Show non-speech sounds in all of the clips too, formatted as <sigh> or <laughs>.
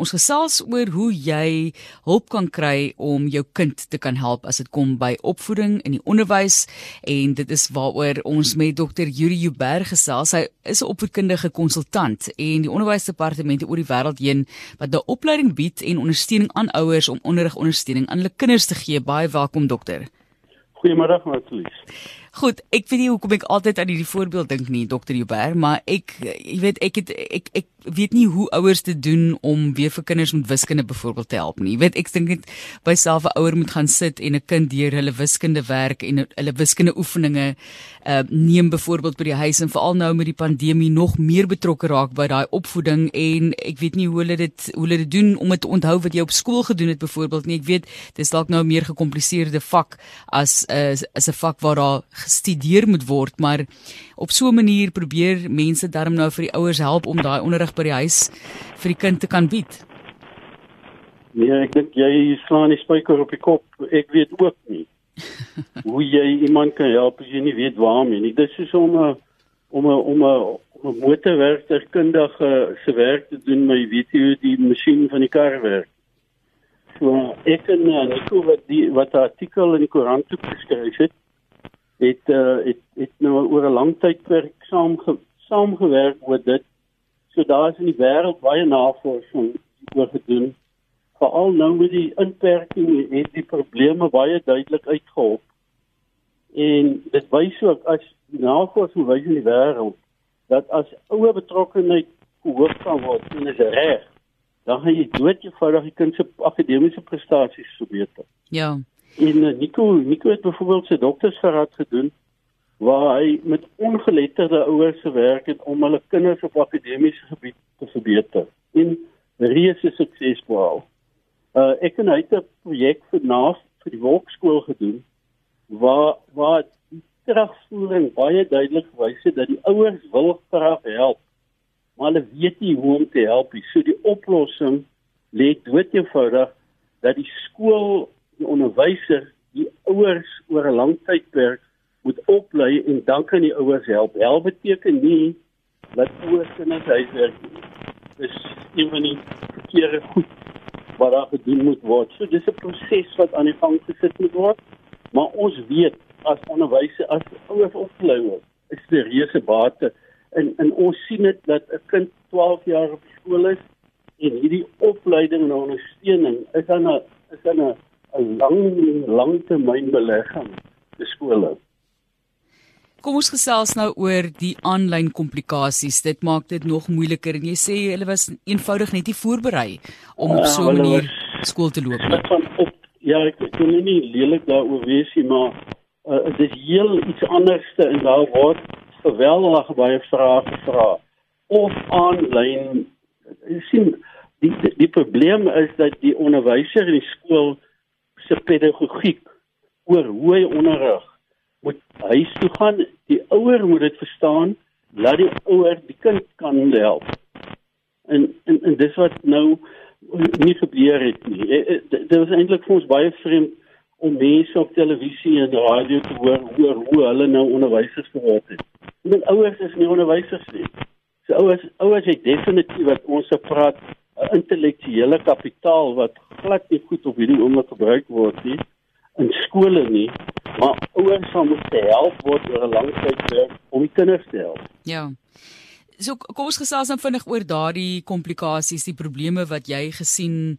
Ons gesels oor hoe jy hulp kan kry om jou kind te kan help as dit kom by opvoeding in die onderwys en dit is waaroor ons met Dr. Yuri Uberg gesels. Hy is 'n opvoedkundige konsultant en die onderwysdepartemente oor die wêreld heen wat 'n opleiding bied en ondersteuning aan ouers om onderrigondersteuning aan hulle kinders te gee. Baie welkom dokter. Goeiemôre Matlies. Goed, ek weet nie hoekom ek altyd aan hierdie voorbeeld dink nie, dokter Uberg, maar ek jy weet ek het ek ek weet nie hoe ouers te doen om weer vir kinders met wiskunde byvoorbeeld te help nie. Jy weet ek dink net by self 'n ouer moet gaan sit en 'n kind deur hulle wiskunde werk en hulle wiskunde oefeninge uh neem byvoorbeeld by die huis en veral nou met die pandemie nog meer betrokke raak by daai opvoeding en ek weet nie hoe hulle dit hoe hulle dit doen om dit te onthou wat jy op skool gedoen het byvoorbeeld nie. Ek weet dis dalk nou 'n meer gekompliseerde vak as uh, as 'n vak waar daar gestudeer moet word, maar op so 'n manier probeer mense darm nou vir die ouers help om daai onderrig by die huis vir die kind te kan bied? Nee, ek dink jy slaan die spyker op die kop. Ek weet ook nie <laughs> hoe jy iemand kan help as jy nie weet waarmee nie. Dit is om 'n om 'n om 'n om 'n motorwerkerkundige se werk te doen, maar jy weet hoe die masjien van die kar werk. So ek en uh, Nico wat die wat 'n artikel in die koerant geskryf het, het uh, het het nou oor 'n lang tyd werk saam saamgewerk oor dit So daar is in die wêreld baie navorsing oor gedoen. Veral nou met die inperking het die probleme baie duidelik uitgehop. En dit wys ook as navorsing wys in die wêreld dat as ouer betrokkenheid gehoog kan word en is reg, dan gaan jy dood eenvoudig die kind se akademiese prestasies verbeter. Ja. En uh, Nico, Nico het byvoorbeeld sy doktorsgraad gedoen waar hy met ongeletterde ouers gewerk het om hulle kinders op akademiese gebied te verbeter en reuse sukses behaal. Uh ek en hy het 'n projek vir naas vir die Wolkskool gedoen waar waar terugvoering baie duidelik wys het dat die ouers wil graag help maar hulle weet nie hoe om te help nie. So die oplossing lê dood eenvoudig dat die skool die onderwyser die ouers oor 'n lang tydperk moet oplei en dan kan die ouers help. Help beteken nie dat ouers kinders huiswerk doen. Dis eenvoudig verkeerde goed wat daar gedoen moet word. So dis 'n proses wat aan die gang gesit moet word. Maar ons weet as onderwysers as ouers oplei word, is dit 'n reuse bate. En en ons sien dit dat 'n kind 12 jaar op skool is en hierdie opleiding en ondersteuning is dan 'n is dan 'n 'n lang langtermynbelegging te skole. Kom ons gesels nou oor die aanlyn komplikasies. Dit maak dit nog moeiliker en jy sê hulle was eenvoudig net nie voorberei om op so 'n manier skool te loop nie. Ja, ek kan nie lelik daaroor wees nie, maar uh, dit is heel iets anderste en daar word geweldig baie vrae gevra of aanlyn sien die, die die probleem is dat die onderwyser in die skool se pedagogiek oor hoe hy onderrig moet huis toe gaan. Die ouer moet dit verstaan, laat die ouer die kind kan help. En en, en dis wat nou nie gebeur het nie. Eh, eh, dit was eintlik vir ons baie vreemd om mense op televisie en radio te hoor hoe hoe hulle nou onderwysers geword het. En ouers is nie onderwysers nie. So ouers ouers het definitief wat ons se praat intellektuele kapitaal wat glad nie goed op hierdie oomblik gebruik word nie in skole nie maar ouers sal moet help word oor 'n lang tydperk om die kinders te help. Ja. So kom ons gesels dan vinnig oor daardie komplikasies, die probleme wat jy gesien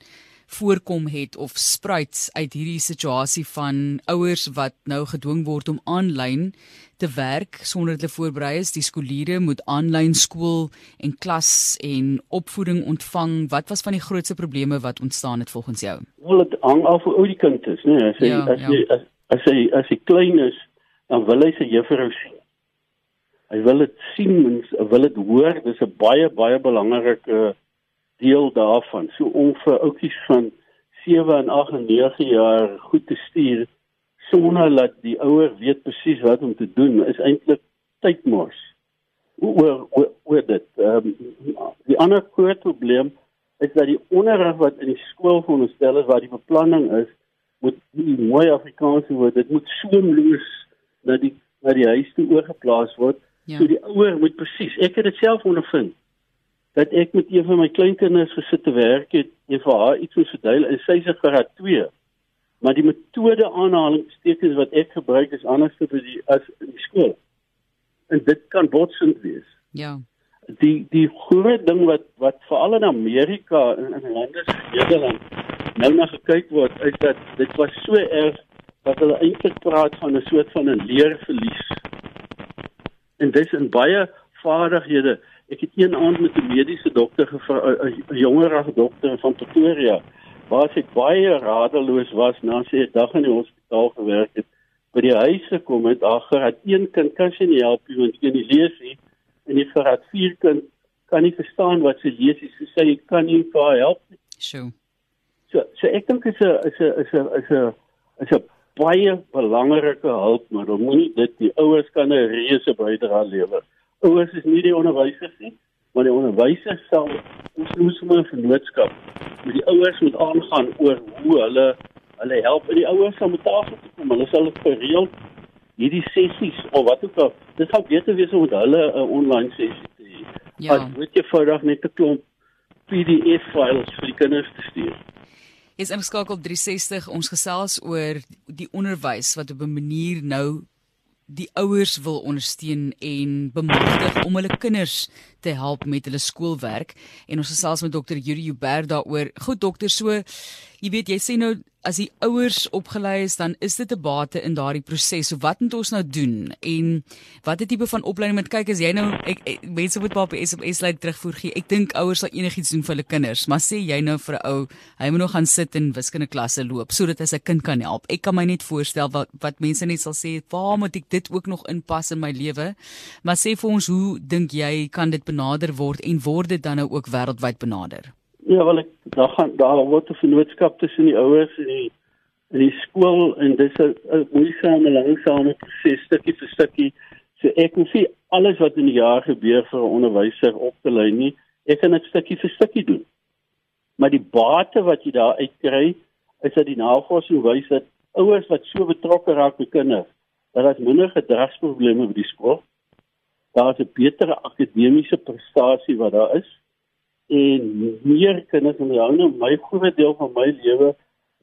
voorkom het of spruit uit hierdie situasie van ouers wat nou gedwing word om aanlyn te werk sonder dat hulle voorberei is. Die skooliere moet aanlyn skool en klas en opvoeding ontvang. Wat was van die grootste probleme wat ontstaan het volgens jou? Wel dit hang af hoe oud die kind is, né? Nee, as jy ja, as jy ja. as, as hy as hy klein is, dan wil hy sy juffrou sien. Hy wil dit sien en wil dit hoor. Dis 'n baie baie belangrike deel daarvan. So om vir oudjies van 7 en 8 en 9 jaar goed te stuur sonder dat die ouer weet presies wat om te doen, is eintlik tydmors. Oor oor oor dit. Ehm um, die ander groot probleem is dat die onderrig wat in die skool veronderstel is waar die beplanning is moet die mooi Afrikaans word. Dit moet soemloos na die na die huis toe oorgeplaas word. Ja. So die ouer moet presies. Ek het dit self ondervind. Dat ek met een van my kleinkinders gesit te werk het en vir haar iets moes verduidelik en sy se graad 2. Maar die metode aanhalingstekens wat ek gebruik is anders vir die as in die skool. En dit kan botsend wees. Ja. Die die groot ding wat wat veral in Amerika en in lande soos Nederland nou na gekyk word is dat dit was so erg dat hulle eintlik praat van 'n soort van 'n leerverlies. En dis in baie vaardighede Ek het een aand met 'n mediese dokter gevra, 'n jonger dokter van Pretoria, waar sy baie radeloos was na sy 'n dag in die hospitaal gewerk het. By die huis gekom het, ag, het een kind kan sy nie help nie want nie lees nie en die graad 4 kind kan nie verstaan wat sy lees nie. So sy kan nie vir haar help nie. So. So, so ek dink is 'n is 'n is 'n is 'n is 'n baie belangrike hulp, maar moenie dit die ouers kan 'n reuse bydrae lewer ouers is nie die onderwysers nie, maar die onderwysers sal ons moet sommer 'n vennootskap met die ouers moet aangaan oor hoe hulle hulle help en die ouers sal met tafel toe kom. Hulle sal gereeld hierdie sessies of wat ook al. Dit sal beter wees om met hulle 'n online sessie te hê. Ja. As weet jy voordag net 'n klomp PDF files vir die kinders te stuur. Is ingeskakel 360 ons gesels oor die onderwys wat op 'n manier nou die ouers wil ondersteun en bemoedig om hulle kinders te help met hulle skoolwerk en ons gesels met dokter Yuri Huber daaroor. Goed dokter, so jy weet jy sê nou as die ouers opgelei is dan is dit 'n bate in daardie proses. So wat moet ons nou doen? En watter tipe van opleiding moet kyk as jy nou ek, ek mense moet maar op SMS lei terugvoer gee. Ek dink ouers sal enigiets doen vir hulle kinders, maar sê jy nou vir 'n ou, hy moet nog gaan sit in wiskunde klasse loop sodat hy sy kind kan help. Ek kan my net voorstel wat wat mense net sal sê, "Waar moet ek dit ook nog inpas in my lewe?" Maar sê vir ons, hoe dink jy kan dit benader word en word dit dan nou ook wêreldwyd benader? Ja, wel ek daar gaan daar word 'n vennootskap tussen die ouers en die in die skool en dis 'n moeisame langsame proses stukkie vir stukkie. So ek moet sien alles wat in die jaar gebeur vir 'n onderwyser op te lei nie. Ek kan dit stukkie vir stukkie doen. Maar die bate wat jy daar uitkry is dat die navorsing wys dat ouers wat so betrokke raak by kinders, dat daar minder gedragsprobleme by die skool. Daar is 'n betere akademiese prestasie wat daar is en meer kinders in die nou my groot deel van my lewe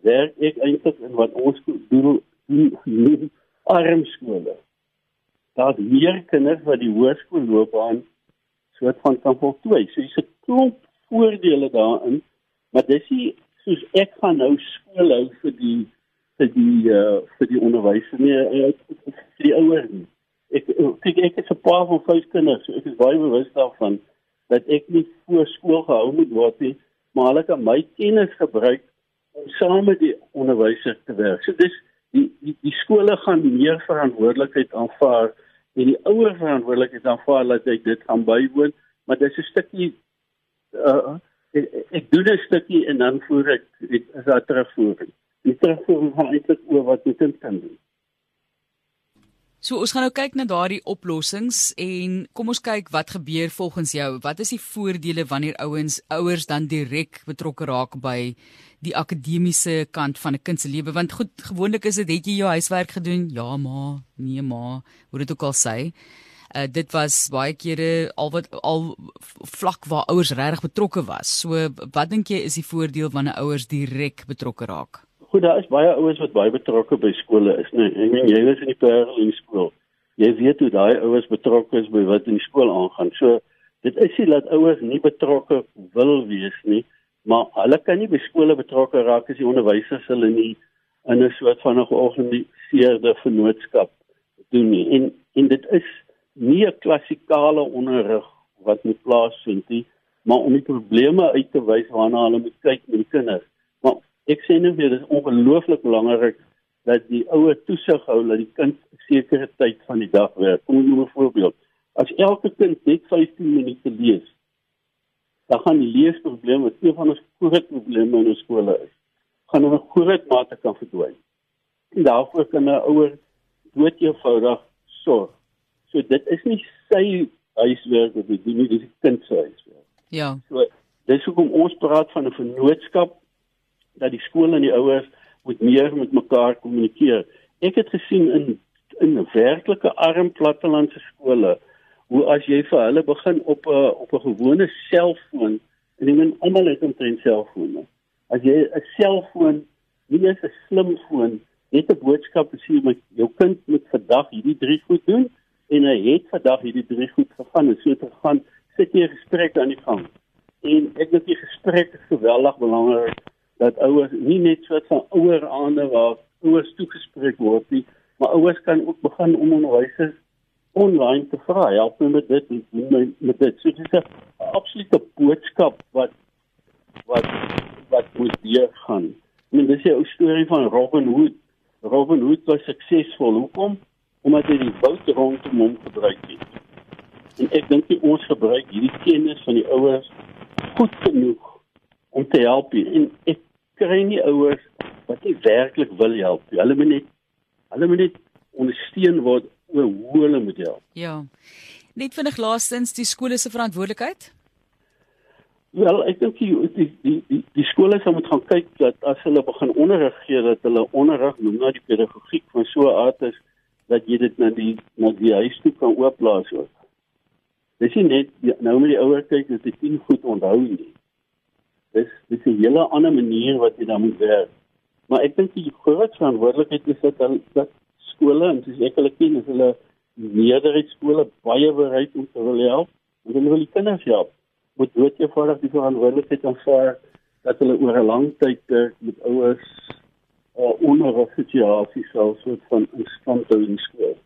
werk ek eintlik in wat ons doen doen arm skole. Daar's meer kinders wat die hoërskoolloopbaan soort van kan voltooi. So dis 'n klomp voordele daarin, maar dis nie soos ek gaan nou skool hou vir die vir die uh, vir die onderwysers nie, uh, vir die ouers nie. Ek kyk ek het 'n paar van vyf kinders, so ek is baie bewus daarvan dat ek nie voor skool gehou moet word nie, maar hulle kan my kennis gebruik om saam met die onderwysers te werk. So dis die die, die skole gaan meer verantwoordelikheid aanvaar en die ouer verantwoordelikheid aanvaar dat hy dit gaan bywoon, maar dis 'n stukkie uh, ek, ek doen 'n stukkie en dan voer ek is daar terugvoering. Die terugvoering gaan eintlik oor wat jy kan doen. So ons gaan nou kyk na daardie oplossings en kom ons kyk wat gebeur volgens jou. Wat is die voordele wanneer ouens ouers dan direk betrokke raak by die akademiese kant van 'n kind se lewe? Want goed, gewoonlik is dit het jy jou huiswerk gedoen? Ja, ma, nee ma, hoe dit ook al sê. Uh, dit was baie kere al wat al vlak waar ouers regtig betrokke was. So wat dink jy is die voordeel wanneer ouers direk betrokke raak? Goed, daar is baie ouers wat baie betrokke by skole is, nee. Ek meen jy was in die Parel in skool. Jy weet hoe daai ouers betrokke is by wat in die skool aangaan. So dit is nie dat ouers nie betrokke wil wees nie, maar hulle kan nie by skole betrokke raak as die onderwysers hulle nie in 'n soort van 'n georganiseerde vennootskap doen nie. En en dit is nie 'n klassikale onderrig wat moet plaasvind nie, maar om die probleme uit te wys waarna hulle moet kyk met die kinders ek sê nou weer dis ongelooflik belangrik dat die ouer toesig hou dat die kind sekere tyd van die dag werk. Kom noem 'n voorbeeld. As elke kind net 15 minute lees, dan gaan die leesprobleme wat een van ons groot probleme in ons skole is, gaan in 'n groot mate kan verdwyn. En daarvoor kan 'n ouer dood eenvoudig sorg. So dit is nie sy huiswerk wat hy doen nie, dis die kind se huiswerk. Ja. So dis hoekom ons praat van 'n vennootskap dat die skole en die ouers moet meer met mekaar kommunikeer. Ek het gesien in in werklike arm plattelandse skole hoe as jy vir hulle begin op 'n op 'n gewone selfoon en ek meen almal het omtrent selfone. As jy 'n selfoon, nie eens 'n slimfoon, het 'n boodskap gesien met jou kind moet vandag hierdie drie goed doen en hy het vandag hierdie drie goed gegaan en so te gaan sit jy 'n gesprek aan die gang. En ek dink die gesprek is geweldig belangrik dat ouers nie net so 'n ouer aande waar ouers toegespreek word nie, maar ouers kan ook begin om onderwysers online te vra. Help my met dit met, met dit. So dis 'n absolute boodskap wat wat wat moet hier gaan. I mean, dis 'n ou storie van Robin Hood. Robin Hood was suksesvol. Hoekom? Omdat hy die bout rondom hom gebruik het. En ek dink ons gebruik hierdie kennis van die ouers goed genoeg om te help. En ek kry nie ouers wat nie werklik wil help nie. Hulle moet net hulle moet net ondersteun word oor hoe hulle moet help. Ja. Net vinnig laastens die skole se verantwoordelikheid? Wel, ek dink die die die die, die skole sal moet gaan kyk dat as hulle begin onderrig gee dat hulle onderrig noem na die pedagogiek van so 'n aard is dat jy dit na die na die huis toe kan oopblaas ook. Dis nie net nou met die ouer kyk dat dit nie goed onthou nie. Dis dis 'n hele ander manier wat jy dan moet werk. Maar ek dink die groot verantwoordelikheid is dat dat skole en soos ek hulle ken, is hulle meerderheid skole baie bereid om te wil help. En hulle wil die kinders help. Moet dood eenvoudig die verantwoordelikheid aanvaar dat hulle oor 'n lang tyd met ouers uh, onderrig situasies sal soort van instand hou in skool.